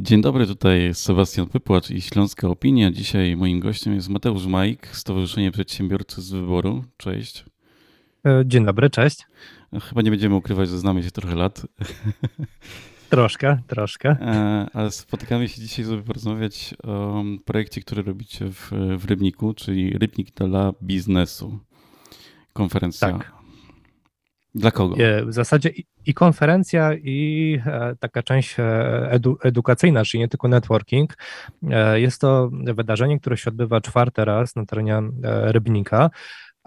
Dzień dobry, tutaj Sebastian Pypłacz i Śląska Opinia. Dzisiaj moim gościem jest Mateusz Majk, Stowarzyszenie Przedsiębiorcy z Wyboru. Cześć. E, dzień dobry, cześć. Chyba nie będziemy ukrywać, że znamy się trochę lat. Troszkę, troszkę. Ale spotykamy się dzisiaj, żeby porozmawiać o projekcie, który robicie w, w Rybniku, czyli Rybnik dla biznesu. Konferencja. Tak. Dla kogo? E, w zasadzie i konferencja, i e, taka część edu, edukacyjna, czyli nie tylko networking. Jest to wydarzenie, które się odbywa czwarty raz na terenie Rybnika.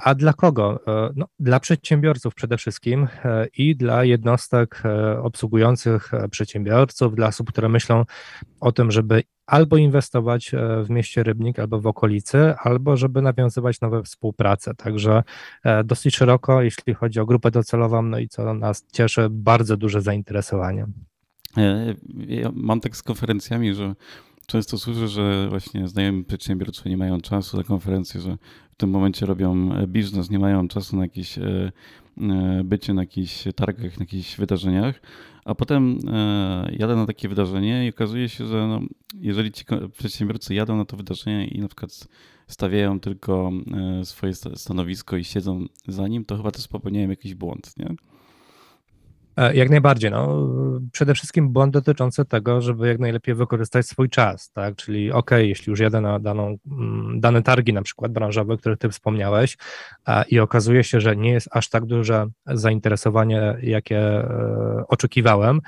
A dla kogo? E, no, dla przedsiębiorców przede wszystkim e, i dla jednostek e, obsługujących przedsiębiorców, dla osób, które myślą o tym, żeby albo inwestować w mieście Rybnik, albo w okolicy, albo żeby nawiązywać nowe współprace. Także dosyć szeroko, jeśli chodzi o grupę docelową, no i co nas cieszy, bardzo duże zainteresowanie. Ja mam tak z konferencjami, że często słyszę, że właśnie znajomi przedsiębiorcy nie mają czasu na konferencje, że tym momencie robią e, biznes, nie mają czasu na jakieś e, e, bycie na jakichś targach, na jakichś wydarzeniach, a potem jadę na takie wydarzenie i okazuje się, że no, jeżeli ci przedsiębiorcy jadą na to wydarzenie i na przykład stawiają tylko swoje stanowisko i siedzą za nim, to chyba też popełniają jakiś błąd, nie? E, jak najbardziej. No. Przede wszystkim błąd dotyczący tego, żeby jak najlepiej wykorzystać swój czas, tak? Czyli ok, jeśli już jadę na daną, mm, dane targi, na przykład branżowe, które ty wspomniałeś, i okazuje się, że nie jest aż tak duże zainteresowanie, jakie e, oczekiwałem,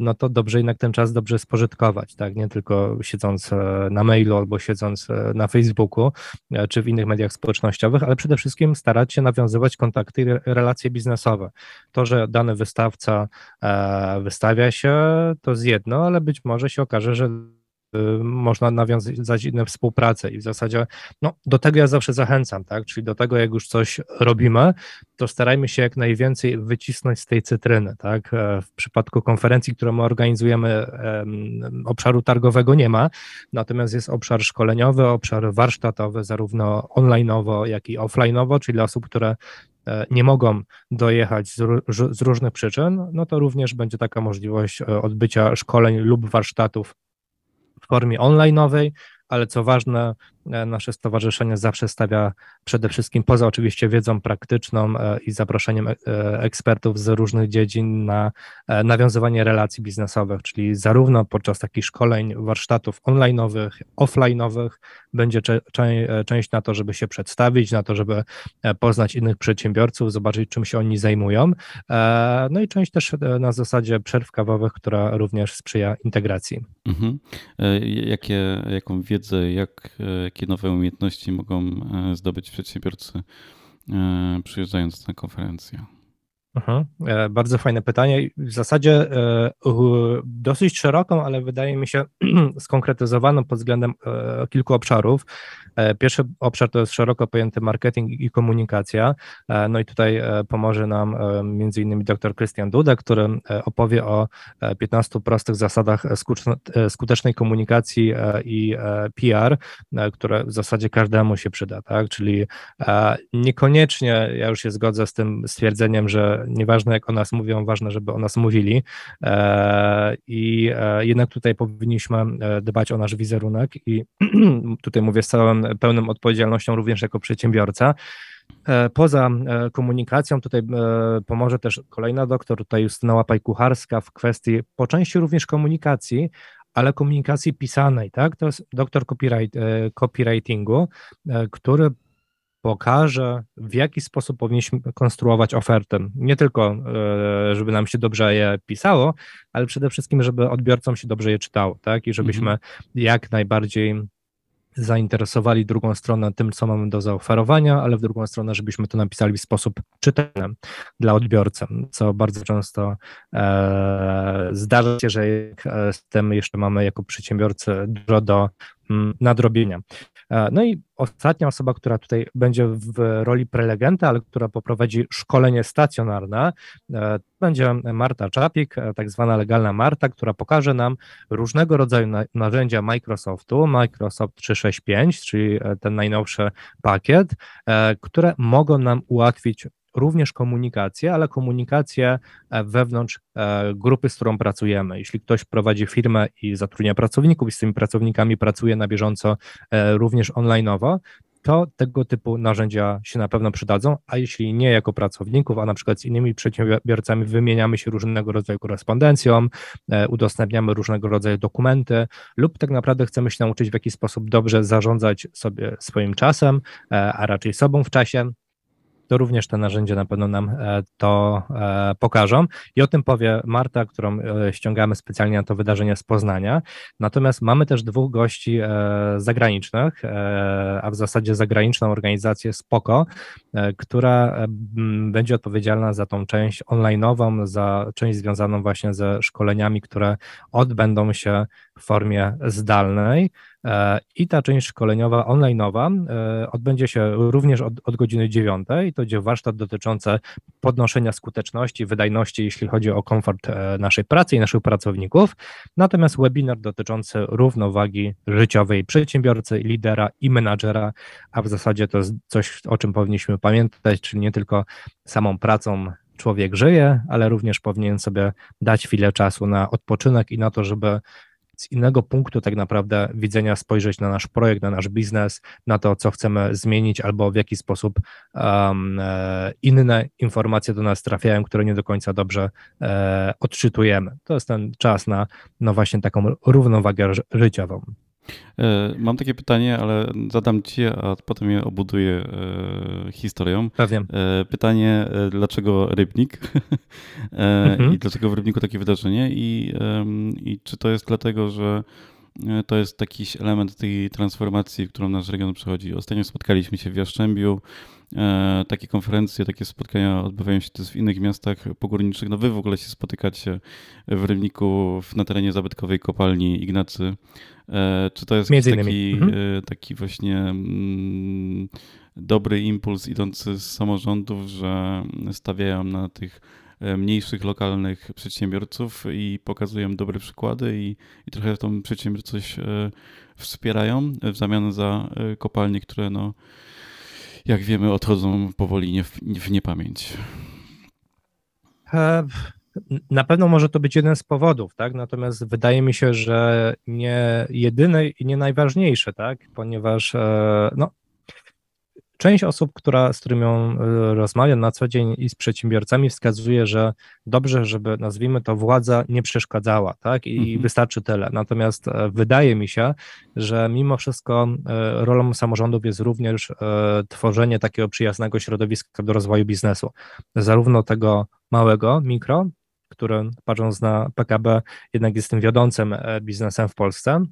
no to dobrze jednak ten czas dobrze spożytkować, tak, nie tylko siedząc e, na mailu albo siedząc e, na Facebooku czy w innych mediach społecznościowych, ale przede wszystkim starać się nawiązywać kontakty i relacje biznesowe. To, że dany wystawca wystawia się, to jest jedno, ale być może się okaże, że można nawiązać inne współpracę i w zasadzie no, do tego ja zawsze zachęcam, tak? Czyli do tego, jak już coś robimy, to starajmy się jak najwięcej wycisnąć z tej cytryny, tak? E, w przypadku konferencji, którą my organizujemy, obszaru targowego nie ma, natomiast jest obszar szkoleniowy, obszar warsztatowy, zarówno onlineowo, jak i offlineowo, czyli dla osób, które e, nie mogą dojechać z, różnych przyczyn, no to również będzie taka możliwość e, odbycia szkoleń lub warsztatów formie onlineowej, ale co ważne, e, nasze stowarzyszenie zawsze stawia przede wszystkim, poza oczywiście wiedzą praktyczną e, i zaproszeniem e, ekspertów z różnych dziedzin na nawiązywanie relacji biznesowych, czyli zarówno podczas takich szkoleń, warsztatów online'owych, offline'owych będzie część na to, żeby się przedstawić, na to, żeby poznać innych przedsiębiorców, zobaczyć czym się oni zajmują, no i część też na zasadzie przerw kawowych, która również sprzyja integracji. Mhm. Jakie, jaką wiedzę wiedzę, jak, e, jakie nowe umiejętności mogą e, zdobyć przedsiębiorcy e, przyjeżdżając na konferencję? Mhm. Bardzo fajne pytanie. W zasadzie dosyć szeroką, ale wydaje mi się skonkretyzowaną pod względem kilku obszarów. E, pierwszy obszar to jest szeroko pojęty marketing i komunikacja. E, no i tutaj e, pomoże nam innymi dr Krystian Duda, który opowie o 15 prostych zasadach skutecznej komunikacji i PR, które w zasadzie każdemu się przyda, tak? Czyli niekoniecznie ja już się zgodzę z tym stwierdzeniem, że nieważne jak o nas mówią, ważne, żeby o nas mówili i jednak tutaj powinniśmy dbać o nasz wizerunek i tutaj mówię z całym pełną odpowiedzialnością również jako przedsiębiorca. E, poza e, komunikacją tutaj e, pomoże też kolejna doktor, tutaj Justyna Łapaj-Kucharska w kwestii po części również komunikacji, ale komunikacji pisanej, tak? To jest doktor copyright, copywritingu, który pokaże, w jaki sposób powinniśmy konstruować ofertę. Nie tylko, żeby nam się dobrze je pisało, ale przede wszystkim, żeby odbiorcom się dobrze je czytało, tak? I żebyśmy mhm. jak najbardziej zainteresowali drugą stronę tym, co mamy do zaoferowania, ale w drugą stronę, żebyśmy to napisali w sposób czytelny dla odbiorcy, co bardzo często e, zdarza się, że e, z tym jeszcze mamy jako przedsiębiorcy dużo do nadrobienia. E, no i ostatnia osoba, która tutaj będzie w roli prelegenta, ale która poprowadzi szkolenie stacjonarne, e, będzie Marta Czapik, e, tak zwana legalna Marta, która pokaże nam różnego rodzaju narzędzia Microsoftu, Microsoft 365, czyli ten najnowszy pakiet, które mogą nam ułatwić również komunikację, ale komunikację wewnątrz grupy, z którą pracujemy. Jeśli ktoś prowadzi firmę i zatrudnia pracowników i z tymi pracownikami pracuje na bieżąco również onlineowo, to tego typu narzędzia się na pewno przydadzą, a jeśli nie jako pracowników, a na przykład z innymi przedsiębiorcami wymieniamy się różnego rodzaju korespondencją, e, udostępniamy różnego rodzaju dokumenty lub tak naprawdę chcemy się nauczyć w jaki sposób dobrze zarządzać sobie swoim czasem, e, a raczej sobą w czasie, to również te narzędzia na pewno nam e, to e, pokażą. I o tym powie Marta, którą e, ściągamy specjalnie na to wydarzenie z Poznania. Natomiast mamy też dwóch gości zagranicznych, a w zasadzie zagraniczną organizację Spoko, która będzie odpowiedzialna za tą część online'ową, za część związaną właśnie ze szkoleniami, które odbędą się w formie zdalnej. E, I ta część szkoleniowa online'owa e, odbędzie się również od, od godziny 9. To będzie warsztat dotyczący podnoszenia skuteczności, wydajności, jeśli chodzi o komfort e, naszej pracy i naszych pracowników. Natomiast webinar dotyczący równowagi życiowej przedsiębiorcy, lidera i menadżera, a w zasadzie to jest coś, o czym powinniśmy pamiętać, czyli nie tylko samą pracą człowiek żyje, ale również powinien sobie dać chwilę czasu na odpoczynek i na to, żeby z innego punktu tak naprawdę widzenia spojrzeć na nasz projekt, na nasz biznes, na to, co chcemy zmienić, albo w jaki sposób um, inne informacje do nas trafiają, które nie do końca dobrze e, odczytujemy. To jest ten czas na no właśnie taką równowagę życiową. E, mam takie pytanie, ale zadam ci, a potem je obuduję e, historią. Pewnie. E, pytanie, dlaczego rybnik mhm. i dlaczego w rybniku takie wydarzenie i, i czy to jest dlatego, że to jest jakiś element tej transformacji, którą nasz region przechodzi. Ostatnio spotkaliśmy się w Jaszczębiu. Takie konferencje, takie spotkania odbywają się też w innych miastach pogórniczych. No wy w ogóle się spotykacie w Rybniku na terenie zabytkowej kopalni Ignacy E, czy to jest taki, mhm. E, taki właśnie mm, dobry impuls idący z samorządów, że stawiają na tych e, mniejszych, lokalnych przedsiębiorców i pokazują dobre przykłady i, i trochę tą przedsiębiorczość wspierają w zamian za kopalnie, które no, jak wiemy odchodzą powoli nie w, w niepamięć. Na pewno może to być jeden z powodów, tak? Natomiast wydaje mi się, że nie jedyny i nie najważniejszy, tak? Ponieważ e, no, część osób, która, z którymi e, rozmawiam na co dzień i z przedsiębiorcami, wskazuje, że dobrze, żeby nazwijmy to władza nie przeszkadzała, tak? I mhm. wystarczy tyle. Natomiast e, wydaje mi się, że mimo wszystko rolą samorządów jest również tworzenie takiego przyjaznego środowiska do rozwoju biznesu, zarówno tego małego, mikro, który patrząc na PKB jednak jest tym wiodącym e, biznesem w Polsce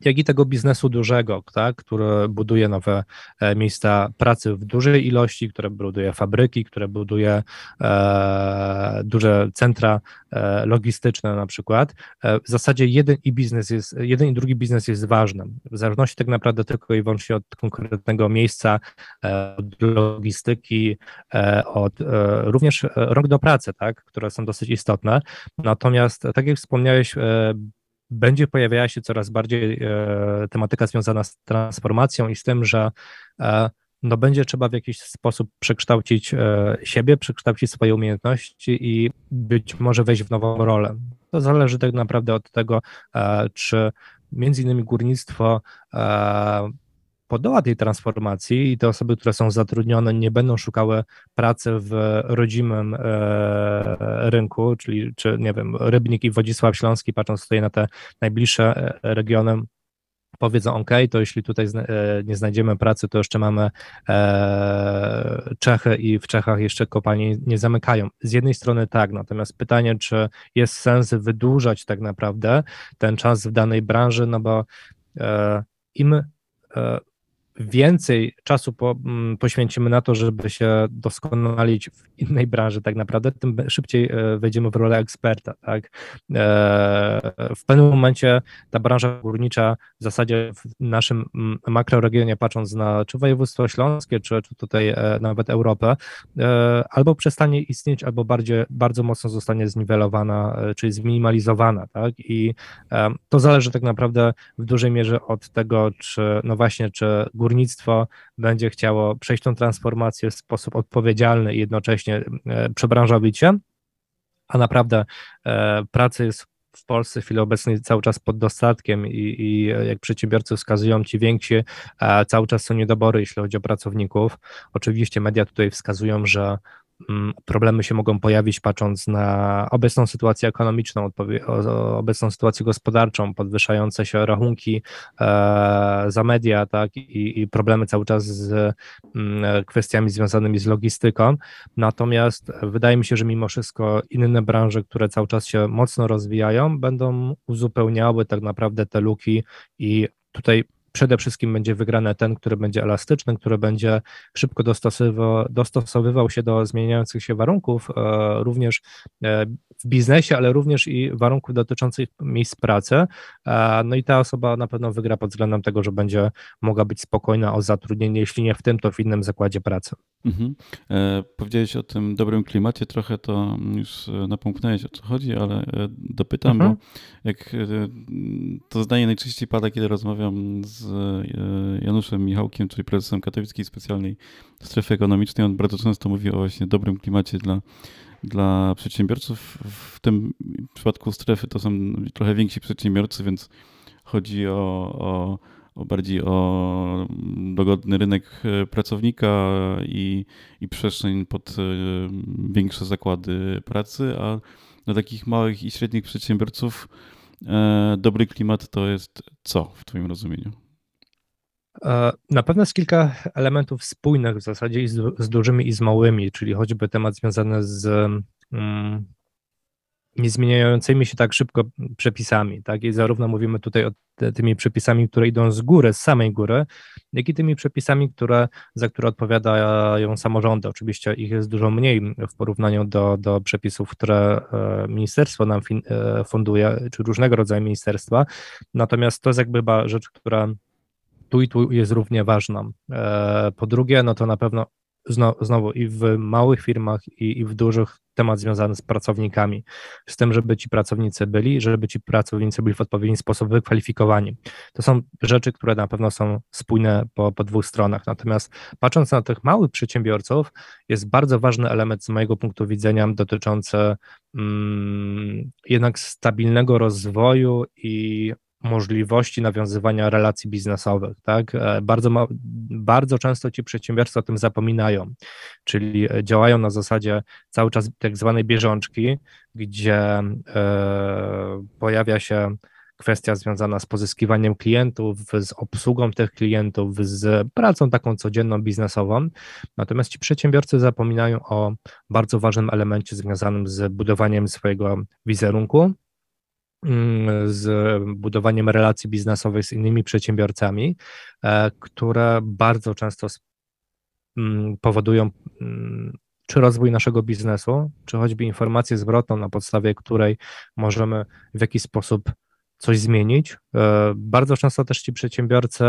jak i tego biznesu dużego, tak, który buduje nowe e, miejsca pracy w dużej ilości, które buduje fabryki, które buduje e, duże centra e, logistyczne na przykład. E, w zasadzie jeden i biznes jest, jeden i drugi biznes jest ważny. W zależności tak naprawdę tylko i wyłącznie od konkretnego miejsca, e, od logistyki, e, od również rok do pracy, tak, które są dosyć istotne. Natomiast tak jak wspomniałeś, będzie pojawiała się coraz bardziej e, tematyka związana z transformacją i z tym, że e, no będzie trzeba w jakiś sposób przekształcić e, siebie, przekształcić swoje umiejętności i być może wejść w nową rolę. To zależy tak naprawdę od tego, czy między innymi górnictwo podoła tej transformacji i te osoby, które są zatrudnione, nie będą szukały pracy w rodzimym e, rynku, czyli czy nie wiem, Rybnik i Wodzisław Śląski, patrząc tutaj na te najbliższe e, regiony, powiedzą, OK, to jeśli tutaj e, nie znajdziemy pracy, to jeszcze mamy Czechy i w Czechach jeszcze kopalnie nie zamykają. Z jednej strony tak, natomiast pytanie, czy jest sens wydłużać tak naprawdę ten czas w danej branży, no bo im więcej czasu po, mm, poświęcimy na to, żeby się doskonalić w innej branży tak naprawdę, tym szybciej e, wejdziemy w rolę eksperta, tak. E, w pewnym momencie ta branża górnicza w zasadzie w naszym mm, makroregionie, patrząc na czy województwo śląskie, czy, czy tutaj e, nawet Europę, albo przestanie istnieć, albo bardziej, bardzo mocno zostanie zniwelowana, czyli zminimalizowana, tak, i to zależy tak naprawdę w dużej mierze od tego, czy, no właśnie, czy górnictwo górnictwo będzie chciało przejść tą transformację w sposób odpowiedzialny i jednocześnie przebranżowić się, a naprawdę pracy jest w Polsce w chwili obecnej cały czas pod dostatkiem i, i jak przedsiębiorcy wskazują ci więksi, cały czas są niedobory, jeśli chodzi o pracowników. Oczywiście media tutaj wskazują, że problemy się mogą pojawić patrząc na obecną sytuację ekonomiczną, obecną sytuację gospodarczą, podwyższające się rachunki e, za media, tak, i, i problemy cały czas z mm, kwestiami związanymi z logistyką. Natomiast wydaje mi się, że mimo wszystko inne branże, które cały czas się mocno rozwijają, będą uzupełniały tak naprawdę te luki i tutaj przede wszystkim będzie wygrany ten, który będzie elastyczny, który będzie szybko dostosowywał, dostosowywał się do zmieniających się warunków, e, również e, w biznesie, ale również i warunków dotyczących miejsc pracy. E, no i ta osoba na pewno wygra pod względem tego, że będzie mogła być spokojna o zatrudnienie, jeśli nie w tym, to w innym zakładzie pracy. Mhm. Powiedziałeś o tym dobrym klimacie, trochę to już napomknąłeś o co chodzi, ale dopytam, mhm. bo jak to zdanie najczęściej pada, kiedy rozmawiam z Januszem Michałkiem, czyli prezesem Katowickiej Specjalnej Strefy Ekonomicznej, on bardzo często mówi o właśnie dobrym klimacie dla dla przedsiębiorców. W tym przypadku strefy to są trochę więksi przedsiębiorcy, więc chodzi o, o, o bardziej o dogodny rynek pracownika i, i przestrzeń pod e, większe zakłady pracy, a dla takich małych i średnich przedsiębiorców e, dobry klimat to jest co w Twoim rozumieniu? E, na pewno jest kilka elementów spójnych w zasadzie z, z dużymi i z małymi, czyli choćby temat związany z mm, niezmieniającymi się tak szybko przepisami, tak? I zarówno mówimy tutaj o te, tymi przepisami, które idą z góry, z samej góry, jak i tymi przepisami, które, za które odpowiadają samorządy. Oczywiście ich jest dużo mniej w porównaniu do, do przepisów, które e, ministerstwo nam e, funduje, czy różnego rodzaju ministerstwa. Natomiast to jest jakby chyba rzecz, która tu i tu jest równie ważna. E, po drugie, no to na pewno znowu i w małych firmach, i, i w dużych temat związany z pracownikami, z tym, żeby ci pracownicy byli, żeby ci pracownicy byli w odpowiedni sposób wykwalifikowani. To są rzeczy, które na pewno są spójne po, po dwóch stronach. Natomiast patrząc na tych małych przedsiębiorców, jest bardzo ważny element z mojego punktu widzenia dotyczący mm, jednak stabilnego rozwoju i możliwości nawiązywania relacji biznesowych. Tak? E, bardzo, ma, bardzo często ci przedsiębiorcy o tym zapominają, czyli e, działają na zasadzie cały czas tak zwanej bieżączki, gdzie e, pojawia się kwestia związana z pozyskiwaniem klientów, z obsługą tych klientów, z pracą taką codzienną, biznesową. Natomiast ci przedsiębiorcy zapominają o bardzo ważnym elemencie związanym z budowaniem swojego wizerunku, z budowaniem relacji biznesowych z innymi przedsiębiorcami, e, które bardzo często mm, powodują mm, czy rozwój naszego biznesu, czy choćby informację zwrotną, na podstawie której możemy w jakiś sposób coś zmienić. E, bardzo często też ci przedsiębiorcy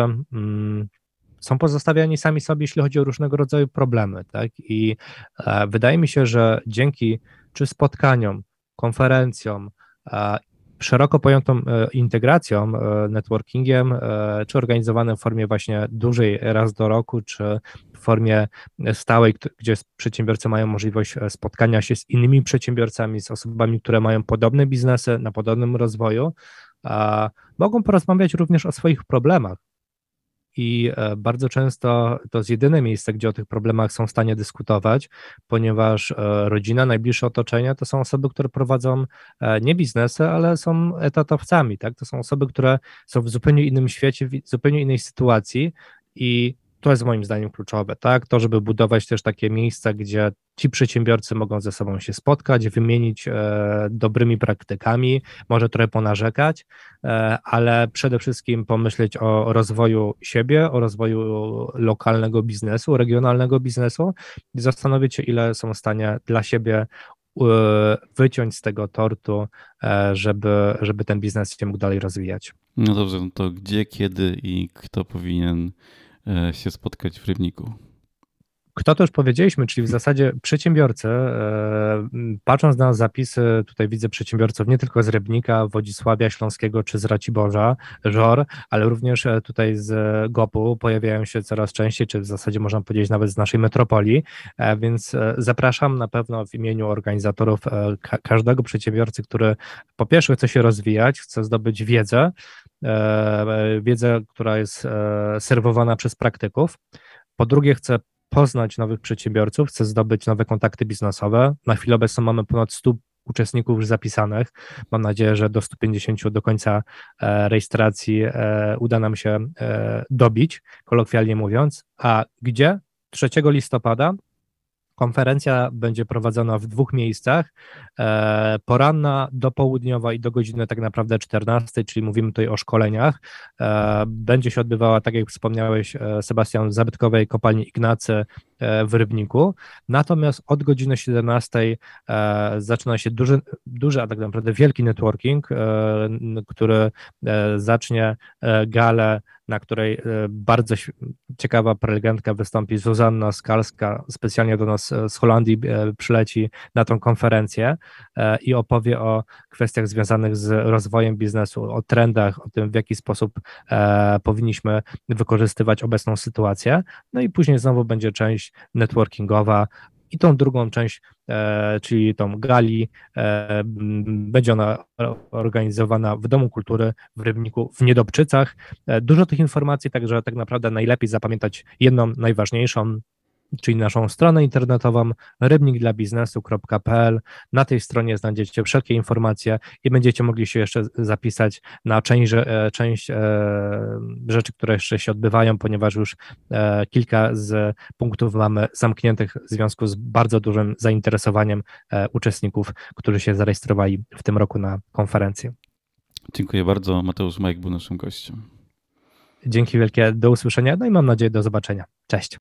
są pozostawiani sami sobie, jeśli chodzi o różnego rodzaju problemy. Tak? I e, wydaje mi się, że dzięki czy spotkaniom, konferencjom szeroko pojętą e, integracją, e, networkingiem, e, czy organizowanym w formie właśnie dużej raz do roku, czy w formie stałej, gdzie przedsiębiorcy mają możliwość spotkania się z innymi przedsiębiorcami, z osobami, które mają podobne biznesy na podobnym rozwoju, mogą porozmawiać również o swoich problemach, i e, bardzo często to jest jedyne miejsce, gdzie o tych problemach są w stanie dyskutować, ponieważ e, rodzina, najbliższe otoczenie to są osoby, które prowadzą e, nie biznesy, ale są etatowcami, tak? To są osoby, które są w zupełnie innym świecie, w zupełnie innej sytuacji i to jest moim zdaniem kluczowe, tak? To, żeby budować też takie miejsca, gdzie ci przedsiębiorcy mogą ze sobą się spotkać, wymienić e, dobrymi praktykami, może trochę ponarzekać, e, ale przede wszystkim pomyśleć o rozwoju siebie, o rozwoju lokalnego biznesu, regionalnego biznesu i zastanowić się, ile są w stanie dla siebie e, wyciąć z tego tortu, e, żeby, żeby ten biznes się mógł dalej rozwijać. No dobrze, no to gdzie, kiedy i kto powinien się spotkać w Rybniku? kto to już powiedzieliśmy, czyli w zasadzie przedsiębiorcy, patrząc na zapisy, tutaj widzę przedsiębiorców nie tylko z Rybnika, Wodzisławia Śląskiego czy z Raciborza, Żor, ale również tutaj z GOP-u pojawiają się coraz częściej, czy w zasadzie można powiedzieć nawet z naszej metropolii, więc zapraszam na pewno w imieniu organizatorów każdego przedsiębiorcy, który po pierwsze chce się rozwijać, chce zdobyć wiedzę, E, wiedzę, która jest e, serwowana przez praktyków. Po drugie, chcę poznać nowych przedsiębiorców, chcę zdobyć nowe kontakty biznesowe. Na chwilę obecną mamy ponad 100 uczestników już zapisanych. Mam nadzieję, że do 150 do końca e, rejestracji uda nam się dobić, kolokwialnie mówiąc. A gdzie? 3 listopada Konferencja będzie prowadzona w dwóch miejscach. E, poranna, dopołudniowa i do godziny tak naprawdę 14, czyli mówimy tutaj o szkoleniach. E, będzie się odbywała, tak jak wspomniałeś, e, Sebastian, w zabytkowej kopalni Ignacy w Rybniku. Natomiast od godziny 17 zaczyna się duży, duży, a tak naprawdę wielki networking, który zacznie galę na której e, bardzo ciekawa prelegentka wystąpi, Zuzanna Skalska, specjalnie do nas e, z Holandii e, przyleci na tą konferencję i opowie o kwestiach związanych z rozwojem biznesu, o trendach, o tym, w jaki sposób powinniśmy wykorzystywać obecną sytuację. No i później znowu będzie część networkingowa, i tą drugą część, e, czyli tą gali, e, będzie ona organizowana w Domu Kultury w Rybniku w Niedobczycach. E, dużo tych informacji, także tak naprawdę najlepiej zapamiętać jedną najważniejszą, czyli naszą stronę internetową rybnikdlabiznesu.pl. Na tej stronie znajdziecie wszelkie informacje i będziecie mogli się jeszcze zapisać na część, e, część e, rzeczy, które jeszcze się odbywają, ponieważ już e, kilka z punktów mamy zamkniętych w związku z bardzo dużym zainteresowaniem uczestników, którzy się zarejestrowali w tym roku na konferencję. Dziękuję bardzo. Mateusz Majk był naszym gościem. Dzięki wielkie, do usłyszenia, no i mam nadzieję do zobaczenia. Cześć.